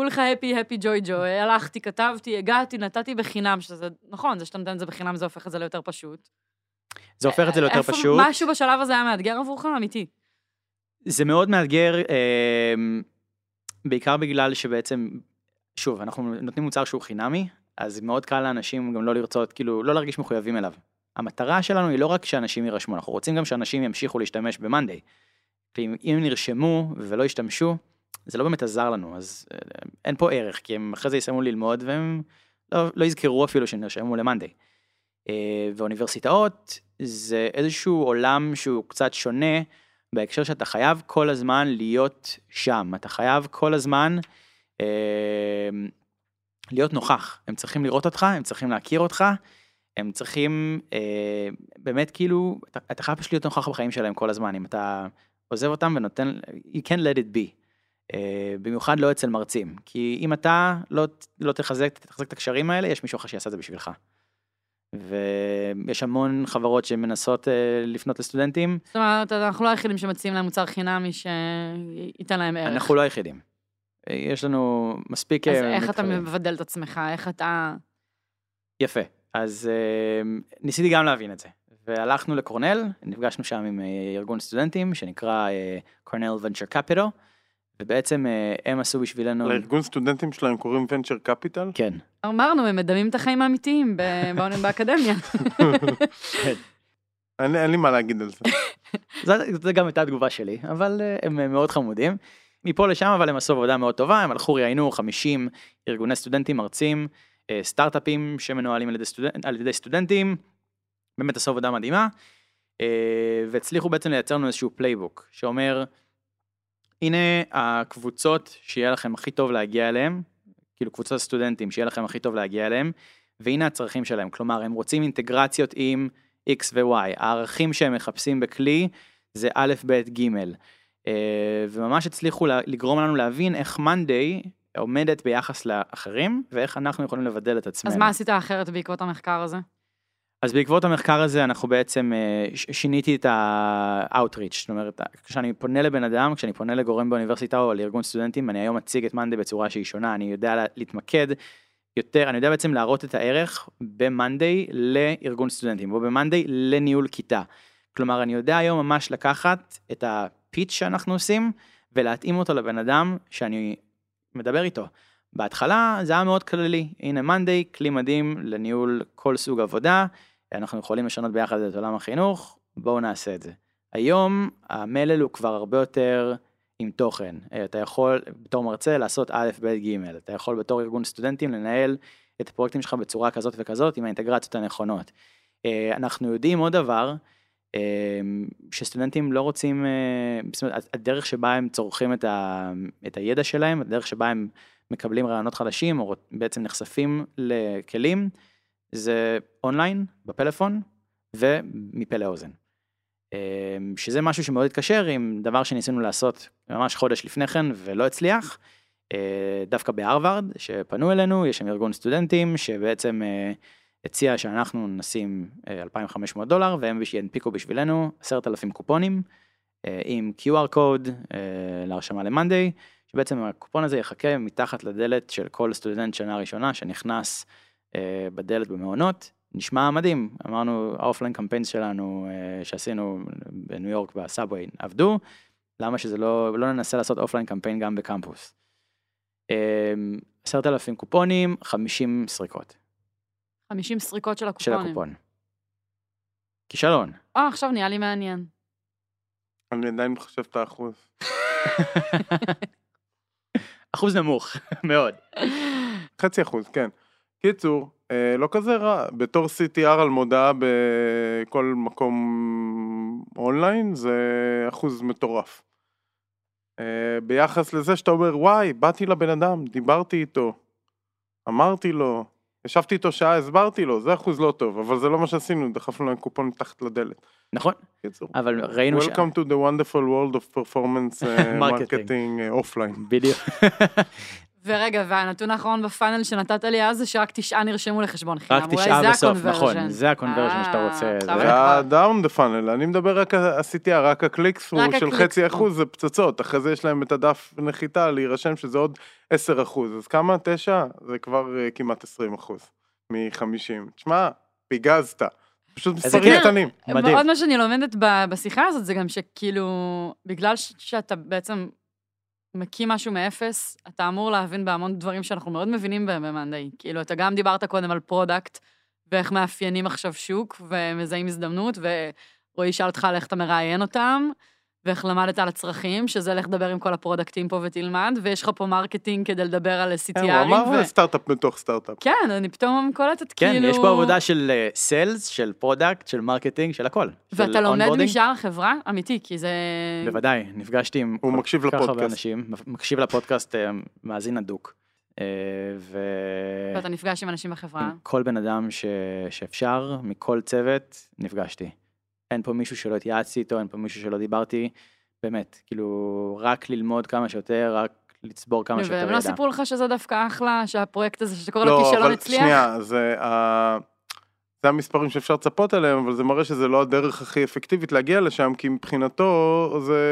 כולך הפי, הפי ג'וי ג'וי, הלכתי, כתבתי, הגעתי, נתתי בחינם, שזה, נכון, זה שאתה נותן את זה בחינם זה הופך את זה ליותר פשוט. זה הופך את זה ליותר איפה- פשוט. משהו בשלב הזה היה מאתגר עבורך, אמיתי. זה מאוד מאתגר, אה, בעיקר בגלל שבעצם, שוב, אנחנו נותנים מוצר שהוא חינמי, אז מאוד קל לאנשים גם לא לרצות, כאילו, לא להרגיש מחויבים אליו. המטרה שלנו היא לא רק שאנשים יירשמו, אנחנו רוצים גם שאנשים ימשיכו להשתמש במאנדיי. אם נרשמו ולא ישתמשו, זה לא באמת עזר לנו, אז אה, אין פה ערך, כי הם אחרי זה יסיימו ללמוד והם לא, לא יזכרו אפילו שהם נרשמו למאנדיי. אה, ואוניברסיטאות זה איזשהו עולם שהוא קצת שונה בהקשר שאתה חייב כל הזמן להיות שם, אתה חייב כל הזמן אה, להיות נוכח, הם צריכים לראות אותך, הם צריכים להכיר אותך, הם צריכים אה, באמת כאילו, אתה, אתה חייב פשוט להיות נוכח בחיים שלהם כל הזמן, אם אתה עוזב אותם ונותן, you can't let it be. אה, במיוחד לא אצל מרצים, כי אם אתה לא, לא תחזק, תחזק את הקשרים האלה, יש מישהו אחר שיעשה את זה בשבילך. ויש המון חברות שמנסות אה, לפנות לסטודנטים, זאת אומרת, אנחנו לא היחידים שמציעים להם מוצר חינמי שייתן להם ערך. אנחנו לא היחידים. אה, יש לנו מספיק... אז איך אתה מתחרים. מבדל את עצמך? איך אתה... יפה. אז ניסיתי גם להבין את זה. והלכנו לקורנל, נפגשנו שם עם ארגון סטודנטים שנקרא קורנל ונצ'ר קפיטל, ובעצם אה, הם עשו בשבילנו... לארגון סטודנטים שלהם קוראים ונצ'ר קפיטל? כן. אמרנו, הם מדמים את החיים האמיתיים באקדמיה. אין אין לי מה להגיד על זה. זו גם הייתה התגובה שלי, אבל אה, הם אה, מאוד חמודים. מפה לשם אבל הם עשו עבודה מאוד טובה, הם הלכו ראיינו 50 ארגוני סטודנטים, מרצים, סטארט-אפים שמנוהלים על ידי, סטודנט, על ידי סטודנטים, באמת עשו עבודה מדהימה, והצליחו בעצם לייצר לנו איזשהו playbook, שאומר, הנה הקבוצות שיהיה לכם הכי טוב להגיע אליהם, כאילו קבוצות הסטודנטים שיהיה לכם הכי טוב להגיע אליהם, והנה הצרכים שלהם, כלומר הם רוצים אינטגרציות עם X ו-Y, הערכים שהם מחפשים בכלי זה א', ב', ג', אה, וממש הצליחו לגרום לנו להבין איך מאנדיי עומדת ביחס לאחרים, ואיך אנחנו יכולים לבדל את עצמנו. אז מה עשית אחרת בעקבות המחקר הזה? אז בעקבות המחקר הזה אנחנו בעצם אה, שיניתי את ה-outreach, זאת אומרת, כשאני פונה לבן אדם, כשאני פונה לגורם באוניברסיטה או לארגון סטודנטים, אני היום מציג את מאנדיי בצורה שהיא שונה, אני יודע להתמקד יותר, אני יודע בעצם להראות את הערך במאנדיי לארגון סטודנטים, או במאנדיי לניהול כיתה. כלומר, אני יודע היום ממש לקחת את הפיץ' שאנחנו עושים, ולהתאים אותו לבן אדם שאני מדבר איתו. בהתחלה זה היה מאוד כללי, הנה מאנדיי, כלי מדהים לניהול כל סוג עבודה, אנחנו יכולים לשנות ביחד את עולם החינוך, בואו נעשה את זה. היום המלל הוא כבר הרבה יותר עם תוכן. אה, אתה יכול בתור מרצה לעשות א', ב', ג', אתה יכול בתור ארגון סטודנטים לנהל את הפרויקטים שלך בצורה כזאת וכזאת עם האינטגרציות הנכונות. אה, אנחנו יודעים עוד דבר, אה, שסטודנטים לא רוצים, זאת אומרת, הדרך שבה הם צורכים את, ה, את הידע שלהם, הדרך שבה הם מקבלים רעיונות חדשים, או בעצם נחשפים לכלים, זה אונליין, בפלאפון, ומפה לאוזן. אמ, שזה משהו שמאוד התקשר עם דבר שניסינו לעשות ממש חודש לפני כן ולא הצליח. אה, דווקא בהרווארד שפנו אלינו, יש שם ארגון סטודנטים שבעצם אה, הציע שאנחנו נשים 2,500 אה, דולר והם ינפיקו בשבילנו 10,000 קופונים עם QR קוד להרשמה למאנדיי, שבעצם הקופון הזה יחכה מתחת לדלת של כל סטודנט שנה ראשונה שנכנס בדלת במעונות, נשמע מדהים, אמרנו ה offline campaigns שלנו אה, שעשינו בניו יורק ב subway עבדו, למה שזה לא, לא ננסה לעשות offline campaign גם בקמפוס. אמ, עשרת אלפים קופונים, חמישים סריקות. חמישים סריקות של הקופונים. של הקופון. כישלון. אה, עכשיו נהיה לי מעניין. אני עדיין מחשב את האחוז. אחוז נמוך, מאוד. חצי אחוז, כן. קיצור, אה, לא כזה רע, בתור CTR על מודעה בכל מקום אונליין זה אחוז מטורף. אה, ביחס לזה שאתה אומר וואי, באתי לבן אדם, דיברתי איתו, אמרתי לו, ישבתי איתו שעה, הסברתי לו, זה אחוז לא טוב, אבל זה לא מה שעשינו, דחפנו להם קופון מתחת לדלת. נכון, קיצור. אבל ראינו ש... Welcome to the wonderful world of performance marketing offline. בדיוק. ורגע, והנתון האחרון ב funnel שנתת לי אז זה שרק תשעה נרשמו לחשבון חינם. רק תשעה בסוף, נכון, זה ה conversion שאתה רוצה. אה, זה ה down the funnel, אני מדבר רק עשיתי, רק ה click-through של חצי אחוז זה פצצות, אחרי זה יש להם את הדף נחיתה להירשם שזה עוד עשר אחוז, אז כמה? תשע? זה כבר אה, כמעט עשרים אחוז מחמישים. תשמע, פיגזת. פשוט מספרים קטנים. מדהים. עוד מה שאני לומדת בשיחה הזאת זה גם שכאילו, בגלל שאתה בעצם מקים משהו מאפס, אתה אמור להבין בהמון דברים שאנחנו מאוד מבינים בהם במאנדיי. כאילו, אתה גם דיברת קודם על product, ואיך מאפיינים עכשיו שוק, ומזהים הזדמנות, ורועי ישאל אותך על איך אתה מראיין אותם, ואיך למדת על הצרכים, שזה לך לדבר עם כל ה productים פה ותלמד, ויש לך פה marketing כדי לדבר על CTRים. כן, הוא אמר ו... סטארט-אפ בתוך סטארט-אפ. כן, אני פתאום קולטת כן, כאילו... כן, יש פה עבודה של sales, אה, של product, של marketing, של הכל. ואתה לומד משאר החברה? אמיתי, כי זה... בוודאי, נפגשתי עם הוא מקשיב לפודקאסט. אנשים, מקשיב לפודקאסט, אה, מאזין הדוק. אה, ו... ואתה נפגש עם אנשים בחברה? עם כל בן אדם ש... שאפשר, מכל צוות, נפגשתי. אין פה מישהו שלא התייעצתי איתו, אין פה מישהו שלא דיברתי. באמת, כאילו, רק ללמוד כמה שיותר, רק לצבור כמה שיותר ידע. והם לא סיפרו לך שזה דווקא אחלה, שהפרויקט הזה שקורא לו כישלון הצליח? לא, אבל שנייה, זה, uh, זה המספרים שאפשר לצפות עליהם, אבל זה מראה שזה לא הדרך הכי אפקטיבית להגיע לשם, כי מבחינתו זה,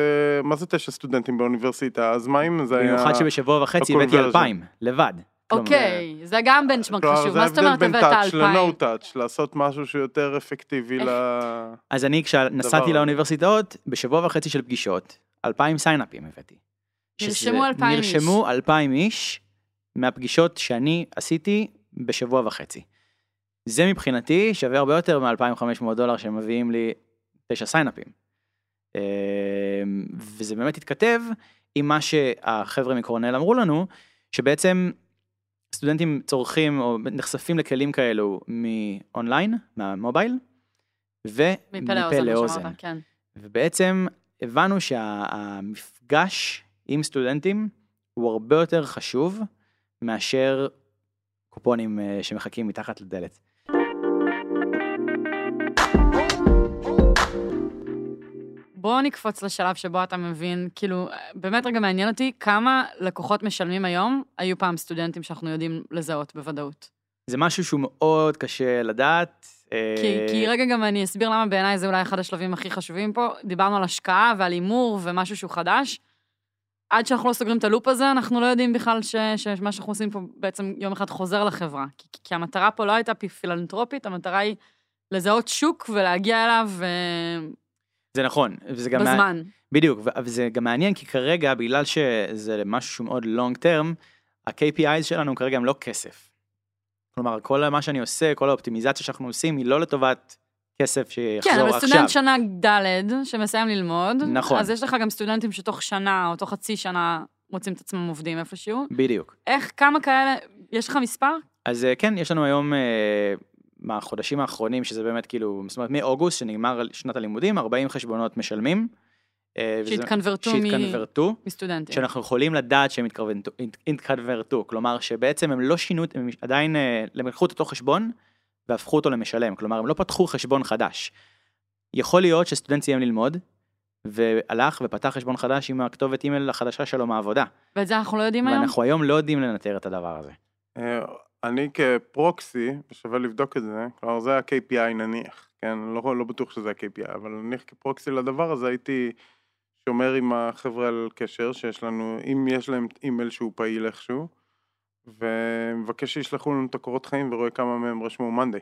מה זה תשע סטודנטים באוניברסיטה, אז מה אם זה היה... במיוחד שבשבוע וחצי הבאתי אלפיים, לבד. אוקיי, זה גם בנצ'מרק חשוב, מה זאת אומרת הבאת אלפיים? זה ההבדל בין טאץ' לנו-טאץ', לעשות משהו שיותר אפקטיבי ל... אז אני כשנסעתי לאוניברסיטאות, בשבוע וחצי של פגישות, אלפיים סיינאפים הבאתי. נרשמו אלפיים איש. נרשמו אלפיים איש מהפגישות שאני עשיתי בשבוע וחצי. זה מבחינתי שווה הרבה יותר מ-2,500 דולר שמביאים לי תשע סיינאפים. אה, וזה באמת התכתב עם מה שהחבר'ה מקורנל אמרו לנו, שבעצם סטודנטים צורכים או נחשפים לכלים כאלו מאונליין, מהמובייל, ומפה לאוזן. כן. ובעצם הבנו שהמפגש עם סטודנטים הוא הרבה יותר חשוב מאשר קופונים אה, שמחכים מתחת לדלת. בואו נקפוץ לשלב שבו אתה מבין, כאילו, באמת רגע מעניין אותי, כמה לקוחות משלמים היום היו פעם סטודנטים שאנחנו יודעים לזהות בוודאות. זה משהו שהוא מאוד קשה לדעת. אה, כי, כי רגע גם אני אסביר למה בעיניי זה אולי אחד השלבים הכי חשובים פה. דיברנו על השקעה ועל הימור ומשהו שהוא חדש. עד שאנחנו לא סוגרים את הלופ הזה, אנחנו לא יודעים בכלל ש, שמה שאנחנו עושים פה בעצם יום אחד חוזר לחברה. כי, כי המטרה פה לא הייתה פילנטרופית, המטרה היא לזהות שוק ולהגיע אליו אה, זה נכון, וזה גם... בזמן. בדיוק, ו- וזה גם מעניין כי כרגע, בגלל שזה משהו שהוא מאוד long term, ה-KPIs שלנו כרגע הם לא כסף. כלומר, כל מה שאני עושה, כל האופטימיזציה שאנחנו עושים, היא לא לטובת כסף שיחזור כן, אבל עכשיו. סטודנט שנה ד' שמסיים ללמוד, נכון. אז יש לך גם סטודנטים שתוך שנה או תוך חצי שנה מוצאים את עצמם עובדים איפשהו. בדיוק. איך, כמה כאלה, יש לך מספר? אז אה, כן, יש לנו היום, אה, מהחודשים האחרונים, שזה באמת כאילו, זאת אומרת, מאוגוסט, שנגמר שנת הלימודים, 40 חשבונות משלמים. אה, וזה- שהתקנברטו מ- שהתקנברטו. מסטודנטים. שאנחנו יכולים לדעת שהם התקנברטו, כלומר שבעצם הם לא שינו, הם עדיין, אה, הם לקחו את אותו חשבון והפכו אותו למשלם, כלומר הם לא פתחו חשבון חדש. יכול להיות שסטודנט סיים ללמוד, והלך ופתח חשבון חדש עם הכתובת אימייל החדשה שלו מהעבודה. ואת זה אנחנו לא יודעים היום? ואנחנו היום לא יודעים לנטר את הדבר הזה. אני כפרוקסי, ושווה לבדוק את זה, כלומר זה ה-KPI נניח, כן? לא, לא בטוח שזה ה-KPI, אבל נניח כפרוקסי לדבר הזה הייתי שומר עם החבר'ה על קשר שיש לנו, אם יש להם אימייל שהוא פעיל איכשהו, ומבקש שישלחו לנו את הקורות חיים ורואה כמה מהם רשמו מאנדיי.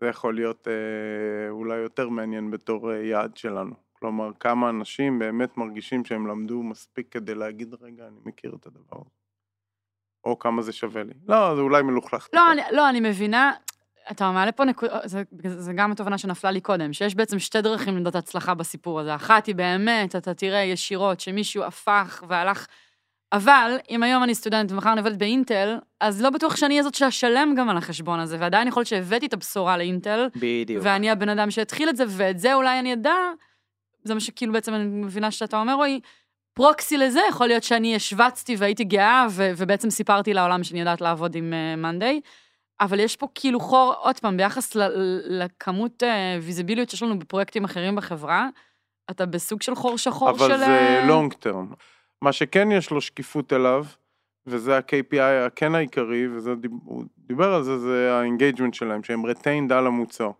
זה יכול להיות אה, אולי יותר מעניין בתור אה, יעד שלנו. כלומר, כמה אנשים באמת מרגישים שהם למדו מספיק כדי להגיד, רגע, אני מכיר את הדבר הזה. או כמה זה שווה לי. לא, זה אולי מלוכלך. לא. אני, לא, אני מבינה, אתה מעלה פה נקודה, זה, זה גם התובנה שנפלה לי קודם, שיש בעצם שתי דרכים למדוד הצלחה בסיפור הזה. אחת היא באמת, אתה תראה ישירות שמישהו הפך והלך, אבל אם היום אני סטודנט ומחר אני עובדת באינטל, אז לא בטוח שאני אהיה זאת שאשלם גם על החשבון הזה, ועדיין יכול להיות שהבאתי את הבשורה לאינטל, בדיוק. ואני הבן אדם שהתחיל את זה, ואת זה אולי אני אדע, זה מה שכאילו בעצם אני מבינה שאתה אומר, רועי, proxy לזה, יכול להיות שאני השווצתי והייתי גאה, ו- ובעצם סיפרתי לעולם שאני יודעת לעבוד עם מאנדיי, אבל יש פה כאילו חור, עוד פעם, ביחס לכמות ויזיביליות שיש לנו בפרויקטים אחרים בחברה, אתה בסוג של חור שחור של... אבל זה אה, long term. מה שכן יש לו שקיפות אליו, וזה ה-KPI הכן העיקרי, וזה הוא דיבר על זה, זה ה engagement שלהם, שהם retained על המוצר,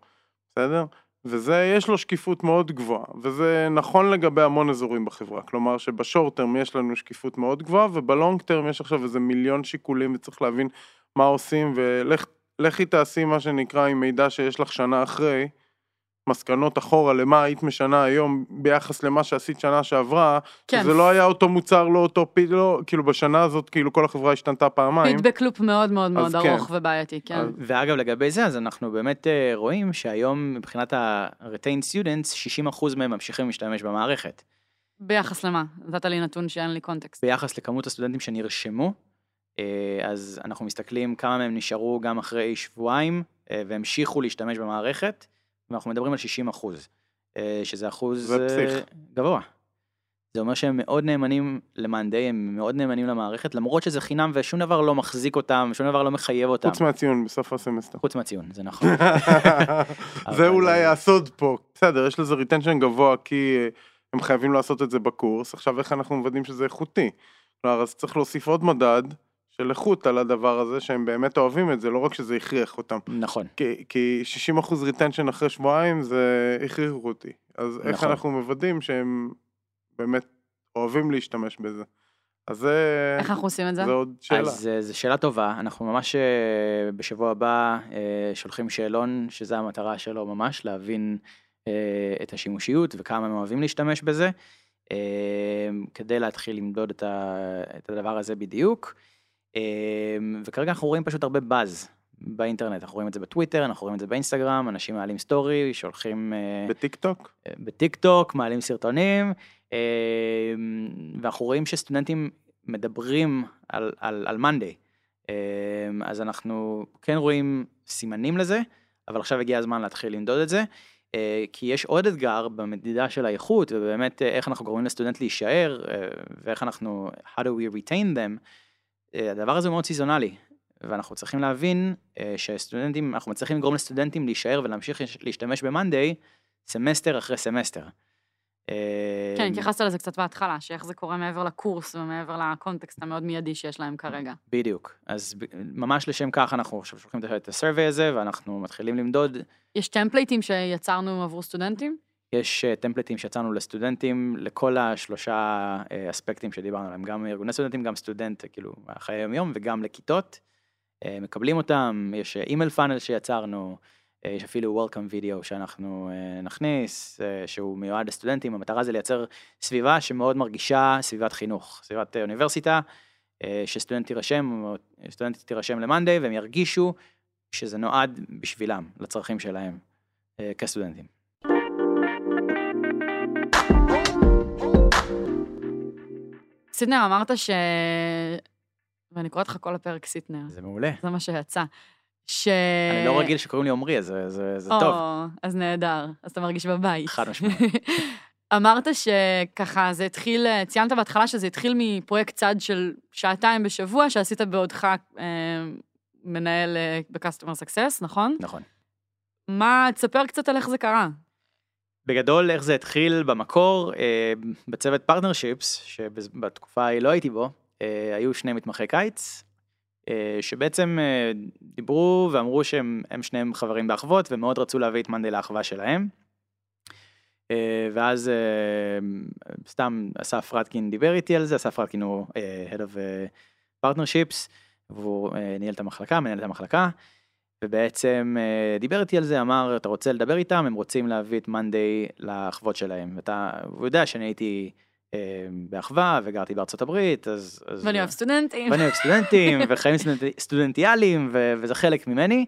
בסדר? וזה, יש לו שקיפות מאוד גבוהה, וזה נכון לגבי המון אזורים בחברה, כלומר שבשורט טרם יש לנו שקיפות מאוד גבוהה, ובלונג טרם יש עכשיו איזה מיליון שיקולים וצריך להבין מה עושים, ולכי תעשי מה שנקרא עם מידע שיש לך שנה אחרי, מסקנות אחורה למה היית משנה היום ביחס למה שעשית שנה שעברה, כן, זה לא היה אותו מוצר, לא אותו פי, לא, כאילו בשנה הזאת כאילו כל החברה השתנתה פעמיים. פידבק לופ מאוד מאוד מאוד כן. ארוך ובעייתי, כן. אז- ואגב, לגבי זה, אז אנחנו באמת אה, רואים שהיום מבחינת ה-retained students, 60% מהם ממשיכים להשתמש במערכת. ביחס למה? נתת לי נתון שאין לי קונטקסט. ביחס לכמות הסטודנטים שנרשמו, אה, אז אנחנו מסתכלים כמה מהם נשארו גם אחרי שבועיים אה, והמשיכו להשתמש במערכת, ואנחנו מדברים על 60 אחוז, אה, שזה אחוז. אה, גבוה. זה אומר שהם מאוד נאמנים למאנדיי, הם מאוד נאמנים למערכת, למרות שזה חינם ושום דבר לא מחזיק אותם, שום דבר לא מחייב אותם. חוץ מהציון בסוף הסמסטר. חוץ מהציון, זה נכון. זה אולי הסוד פה. בסדר, יש לזה retention גבוה כי אה, הם חייבים לעשות את זה בקורס, עכשיו איך אנחנו מוודאים שזה איכותי? כלומר, אז צריך להוסיף עוד מדד של איכות על הדבר הזה, שהם באמת אוהבים את זה, לא רק שזה הכריח אותם. נכון. כי, כי 60% retention אחרי שבועיים זה הכריחו אותי. אז איך נכון. אנחנו מוודאים שהם באמת אוהבים להשתמש בזה? אז זה, איך אנחנו עושים את זה? זה עוד שאלה. אז אה, זו שאלה טובה, אנחנו ממש אה, בשבוע הבא אה, שולחים שאלון, שזה המטרה שלו ממש, להבין את השימושיות וכמה הם אוהבים להשתמש בזה, כדי להתחיל למדוד את הדבר הזה בדיוק. אה, וכרגע אנחנו רואים פשוט הרבה באז באינטרנט, אנחנו רואים את זה בטוויטר, אנחנו רואים את זה באינסטגרם, אנשים מעלים סטורי, שולחים בטיק טוק? בטיק טוק, מעלים סרטונים, אה, ואנחנו רואים שסטודנטים מדברים על, על, על מאנדיי. אה, אז אנחנו כן רואים סימנים לזה, אבל עכשיו הגיע הזמן להתחיל למדוד את זה. אה, כי יש עוד אתגר במדידה של האיכות, ובאמת איך אנחנו גורמים לסטודנט להישאר, ואיך אנחנו, how do we retain them, הדבר הזה הוא מאוד סיזונלי, ואנחנו צריכים להבין אה, שסטודנטים, אנחנו מצליחים לגרום לסטודנטים להישאר ולהמשיך להשתמש ב-Monday סמסטר אחרי סמסטר. אה, כן, התייחסת לזה קצת בהתחלה, שאיך זה קורה מעבר לקורס ומעבר לקונטקסט המאוד מיידי שיש להם כרגע. בדיוק, אז ממש לשם כך אנחנו עכשיו שולחים את ה-survey הזה, ואנחנו מתחילים למדוד יש טמפלייטים שיצרנו עבור סטודנטים? יש אה, טמפלטים שיצרנו לסטודנטים לכל השלושה אה, אספקטים שדיברנו עליהם, גם ארגוני סטודנטים, גם סטודנט, כאילו, חיי היום יום, וגם לכיתות. אה, מקבלים אותם, יש email funnel שיצרנו, אה, יש אפילו Welcome video שאנחנו אה, נכניס, אה, שהוא מיועד לסטודנטים, המטרה זה לייצר סביבה שמאוד מרגישה סביבת חינוך, סביבת אה, אוניברסיטה, אה, שסטודנט תירשם, או סטודנטית תירשם למאנדיי, והם ירגישו שזה נועד בשבילם, לצרכים שלהם, אה, כסטודנטים. סיטנר, אמרת ש... ואני קוראת לך כל הפרק סיטנר, זה מעולה. זה מה שיצא. ש... אני לא רגיל שקוראים לי עמרי, אז זה, זה, זה או, טוב, אז נהדר, אז אתה מרגיש בבית. חד משמעית. אמרת שככה זה התחיל, ציינת בהתחלה שזה התחיל מפרויקט צד של שעתיים בשבוע, שעשית בעודך אה, מנהל אה, ב-customer success, נכון? נכון. מה, תספר קצת על איך זה קרה. בגדול, איך זה התחיל במקור, אה, בצוות partnerships, שבתקופה ההיא לא הייתי בו, אה, היו שני מתמחי קיץ, אה, שבעצם דיברו ואמרו שהם הם שניהם חברים באחוות, ומאוד רצו להביא את מאנדי לאחווה שלהם. ואז סתם אסף רטקין דיבר איתי על זה, אסף רטקין הוא Head of Partnerships, והוא ניהל את המחלקה, מנהל את המחלקה. ובעצם אה, דיבר איתי על זה, אמר, אתה רוצה לדבר איתם, הם רוצים להביא את מאנדיי לאחוות שלהם. ואתה, הוא יודע שאני הייתי אה, באחווה וגרתי בארצות הברית, אז... אז ואני אוהב סטודנטים. ואני אוהב סטודנטים, וחיים סטודנט, סטודנטיאליים, ו, וזה חלק ממני.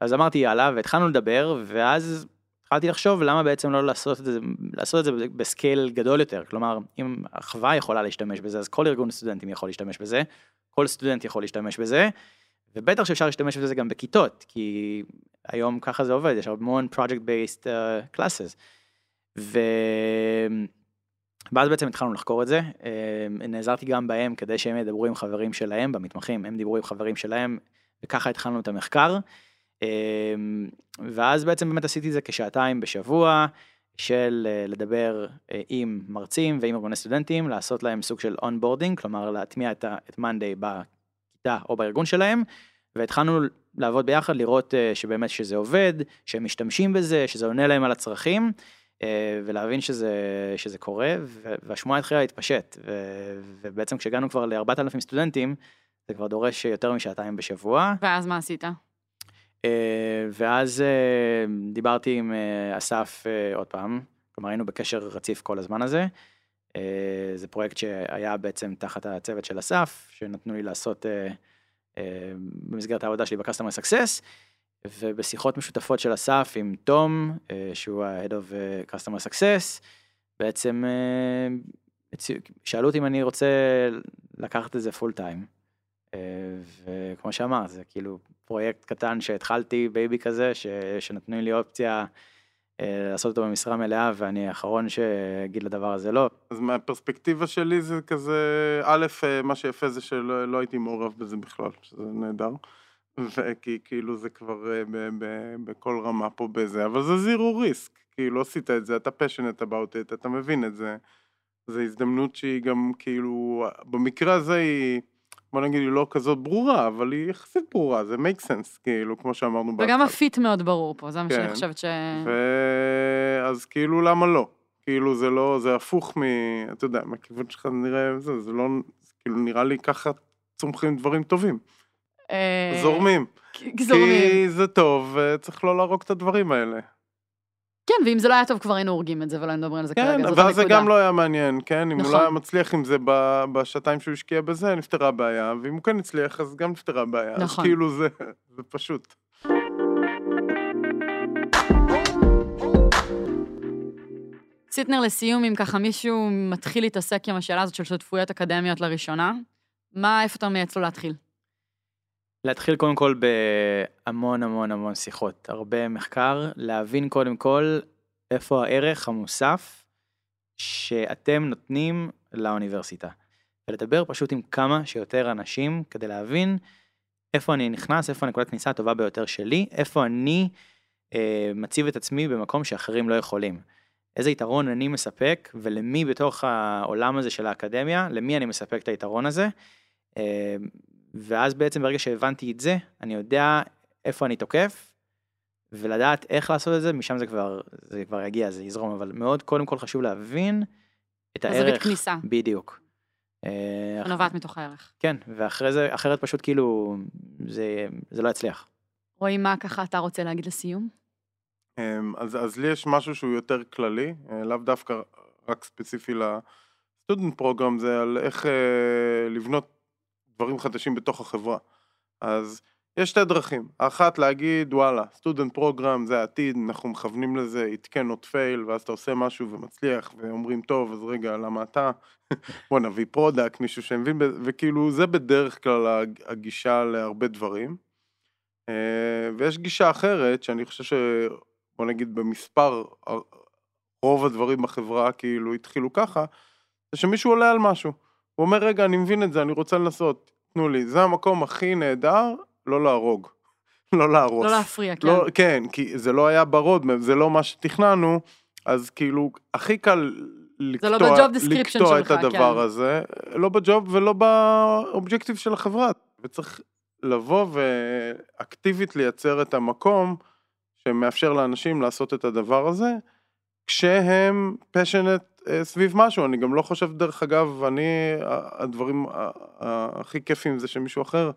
אז אמרתי יאללה, והתחלנו לדבר, ואז התחלתי לחשוב למה בעצם לא לעשות את זה, לעשות את זה בסקייל גדול יותר. כלומר, אם אחווה יכולה להשתמש בזה, אז כל ארגון סטודנטים יכול להשתמש בזה, כל סטודנט יכול להשתמש בזה, ובטח שאפשר להשתמש בזה גם בכיתות, כי היום ככה זה עובד, יש המון project based uh, classes. ו... ואז בעצם התחלנו לחקור את זה, אה, נעזרתי גם בהם כדי שהם ידברו עם חברים שלהם, במתמחים, הם דיברו עם חברים שלהם, וככה התחלנו את המחקר. אה, ואז בעצם באמת עשיתי את זה כשעתיים בשבוע, של אה, לדבר עם מרצים ועם ארגוני סטודנטים, לעשות להם סוג של onboarding, כלומר להטמיע את, מאנדיי בכיתה או בארגון שלהם, והתחלנו לעבוד ביחד, לראות שבאמת שזה עובד, שהם משתמשים בזה, שזה עונה להם על הצרכים. ולהבין שזה, שזה קורה, והשמועה התחילה להתפשט, ובעצם כשהגענו כבר ל-4,000 סטודנטים, זה כבר דורש יותר משעתיים בשבוע. ואז מה עשית? ואז דיברתי עם אסף עוד פעם, כלומר היינו בקשר רציף כל הזמן הזה. זה פרויקט שהיה בעצם תחת הצוות של אסף, שנתנו לי לעשות במסגרת העבודה שלי ב-Customer Success. ובשיחות משותפות של אסף עם תום, שהוא ה-Head of Customer Success, בעצם שאלו אותי אם אני רוצה לקחת את זה full time. וכמו שאמרת, זה כאילו פרויקט קטן שהתחלתי, baby כזה, ש... שנתנו לי אופציה לעשות אותו במשרה מלאה, ואני האחרון שאגיד לדבר הזה לא. אז מהפרספקטיבה שלי זה כזה, א', מה שיפה זה שלא לא הייתי מעורב בזה בכלל, שזה נהדר. וכי כאילו זה כבר אה, ב, ב, בכל רמה פה בזה, אבל זה זירו ריסק, כאילו עשית את זה, אתה passionate about it, אתה מבין את זה, זו הזדמנות שהיא גם כאילו, במקרה הזה היא, בוא נגיד היא לא כזאת ברורה, אבל היא יחסית ברורה, זה make sense, כאילו, כמו שאמרנו בהתחלה. וגם הפיט מאוד ברור פה, זה מה שאני חושבת ש... ו... אז כאילו למה לא? כאילו זה לא, זה הפוך מ... אתה יודע, מהכיוון שלך נראה, זה, זה לא, כאילו נראה לי ככה צומחים דברים טובים. זורמים. זורמים. כי זה טוב, וצריך לא להרוג את הדברים האלה. כן, ואם זה לא היה טוב, כבר היינו הורגים את זה ולא היינו מדברים על זה כרגע, כן, זאת ואז זה הנקודה. גם לא היה מעניין, כן? אם הוא נכון. לא היה מצליח עם זה בשעתיים שהוא השקיע בזה, נפתרה הבעיה, ואם הוא כן הצליח, אז גם נפתרה הבעיה. אז נכון. כאילו זה, זה פשוט. סיטנר, לסיום, אם ככה מישהו מתחיל להתעסק עם השאלה הזאת של שותפויות אקדמיות לראשונה, מה, איפה אתה מייעץ לו להתחיל? להתחיל קודם כל בהמון המון המון שיחות, הרבה מחקר, להבין קודם כל איפה הערך המוסף שאתם נותנים לאוניברסיטה. ולדבר פשוט עם כמה שיותר אנשים כדי להבין איפה אני נכנס, איפה הנקודת כניסה הטובה ביותר שלי, איפה אני אה, מציב את עצמי במקום שאחרים לא יכולים. איזה יתרון אני מספק ולמי בתוך העולם הזה של האקדמיה, למי אני מספק את היתרון הזה. אה, ואז בעצם ברגע שהבנתי את זה, אני יודע איפה אני תוקף, ולדעת איך לעשות את זה, משם זה כבר, זה כבר יגיע, זה יזרום, אבל מאוד קודם כל חשוב להבין את הערך. הזווית כניסה, בדיוק. אה, שנובעת מתוך הערך. כן, ואחרי זה, אחרת פשוט כאילו, זה, זה לא יצליח. רועי, מה ככה אתה רוצה להגיד לסיום? אמ, אז, אז לי יש משהו שהוא יותר כללי, אה, לאו דווקא רק ספציפי ל student program, זה על איך אה, לבנות דברים חדשים בתוך החברה. אז יש שתי דרכים, האחת להגיד וואלה, student program זה העתיד, אנחנו מכוונים לזה, it cannot fail, ואז אתה עושה משהו ומצליח, ואומרים טוב, אז רגע, למה אתה? בוא נביא product, מישהו שמבין, וכאילו זה בדרך כלל הג- הגישה להרבה דברים. אה, ויש גישה אחרת, שאני חושב ש... בוא נגיד במספר, ה- רוב הדברים בחברה כאילו התחילו ככה, זה שמישהו עולה על משהו. הוא אומר, רגע, אני מבין את זה, אני רוצה לנסות, תנו לי. זה המקום הכי נהדר, לא להרוג. לא להרוס. לא להפריע, כן. לא, כן, כי זה לא היה ברודמפ, זה לא מה שתכננו, אז כאילו, הכי קל לקטוע, לא לקטוע את שלך, הדבר כן. הזה, לא בג'וב ולא באובג'קטיב של החברה. וצריך לבוא ואקטיבית לייצר את המקום שמאפשר לאנשים לעשות את הדבר הזה, כשהם פשנט סביב משהו. אני גם לא חושב, דרך אגב, אני, הדברים הכי כיפים זה שמישהו אחר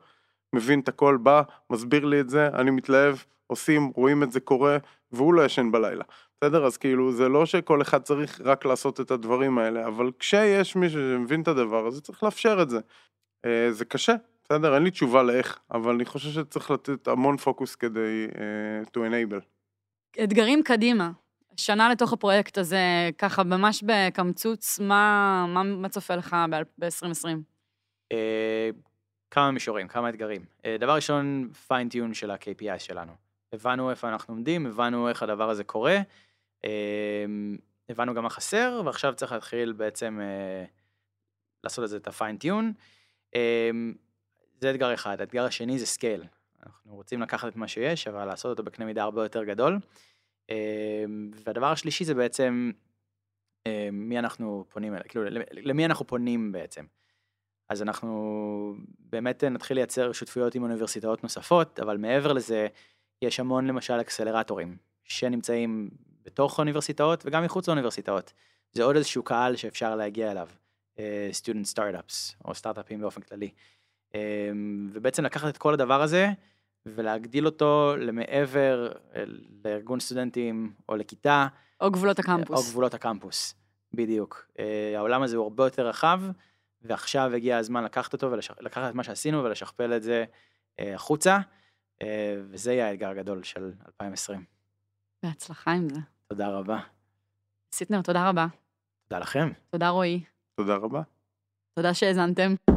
מבין את הכל, בא, מסביר לי את זה, אני מתלהב, עושים, רואים את זה קורה, והוא לא ישן בלילה. בסדר? אז כאילו, זה לא שכל אחד צריך רק לעשות את הדברים האלה, אבל כשיש מישהו שמבין את הדבר הזה, צריך לאפשר את זה. אה, זה קשה, בסדר? אין לי תשובה לאיך, אבל אני חושב שצריך לתת המון פוקוס כדי uh, to enable. אתגרים קדימה. שנה לתוך הפרויקט הזה, ככה ממש בקמצוץ, מה, מה, מה צופה לך ב-2020? אה, כמה מישורים, כמה אתגרים. אה, דבר ראשון, פיינטיון של ה-KPI שלנו. הבנו איפה אנחנו עומדים, הבנו איך הדבר הזה קורה, אה, הבנו גם מה חסר, ועכשיו צריך להתחיל בעצם אה, לעשות את זה, את ה fine tune. אה, זה אתגר אחד. האתגר השני זה scale. אנחנו רוצים לקחת את מה שיש, אבל לעשות אותו בקנה מידה הרבה יותר גדול. אה, והדבר השלישי זה בעצם אה, מי אנחנו פונים אליו, כאילו למי אנחנו פונים בעצם. אז אנחנו באמת נתחיל לייצר שותפויות עם אוניברסיטאות נוספות, אבל מעבר לזה, יש המון למשל אקסלרטורים שנמצאים בתוך האוניברסיטאות וגם מחוץ לאוניברסיטאות. זה עוד איזשהו קהל שאפשר להגיע אליו, אה, student startups או סטארט-אפים באופן כללי. אה, ובעצם לקחת את כל הדבר הזה ולהגדיל אותו למעבר אה, לארגון סטודנטים או לכיתה. או גבולות או הקמפוס. גבולות הקמפוס, בדיוק. אה, העולם הזה הוא הרבה יותר רחב, ועכשיו הגיע הזמן לקחת אותו ולקחת את מה שעשינו ולשכפל את זה אה, החוצה, אה, וזה יהיה האתגר הגדול של 2020. בהצלחה עם זה. תודה רבה. סיטנר, תודה רבה. תודה לכם. תודה רועי. תודה רבה. תודה שהאזנתם.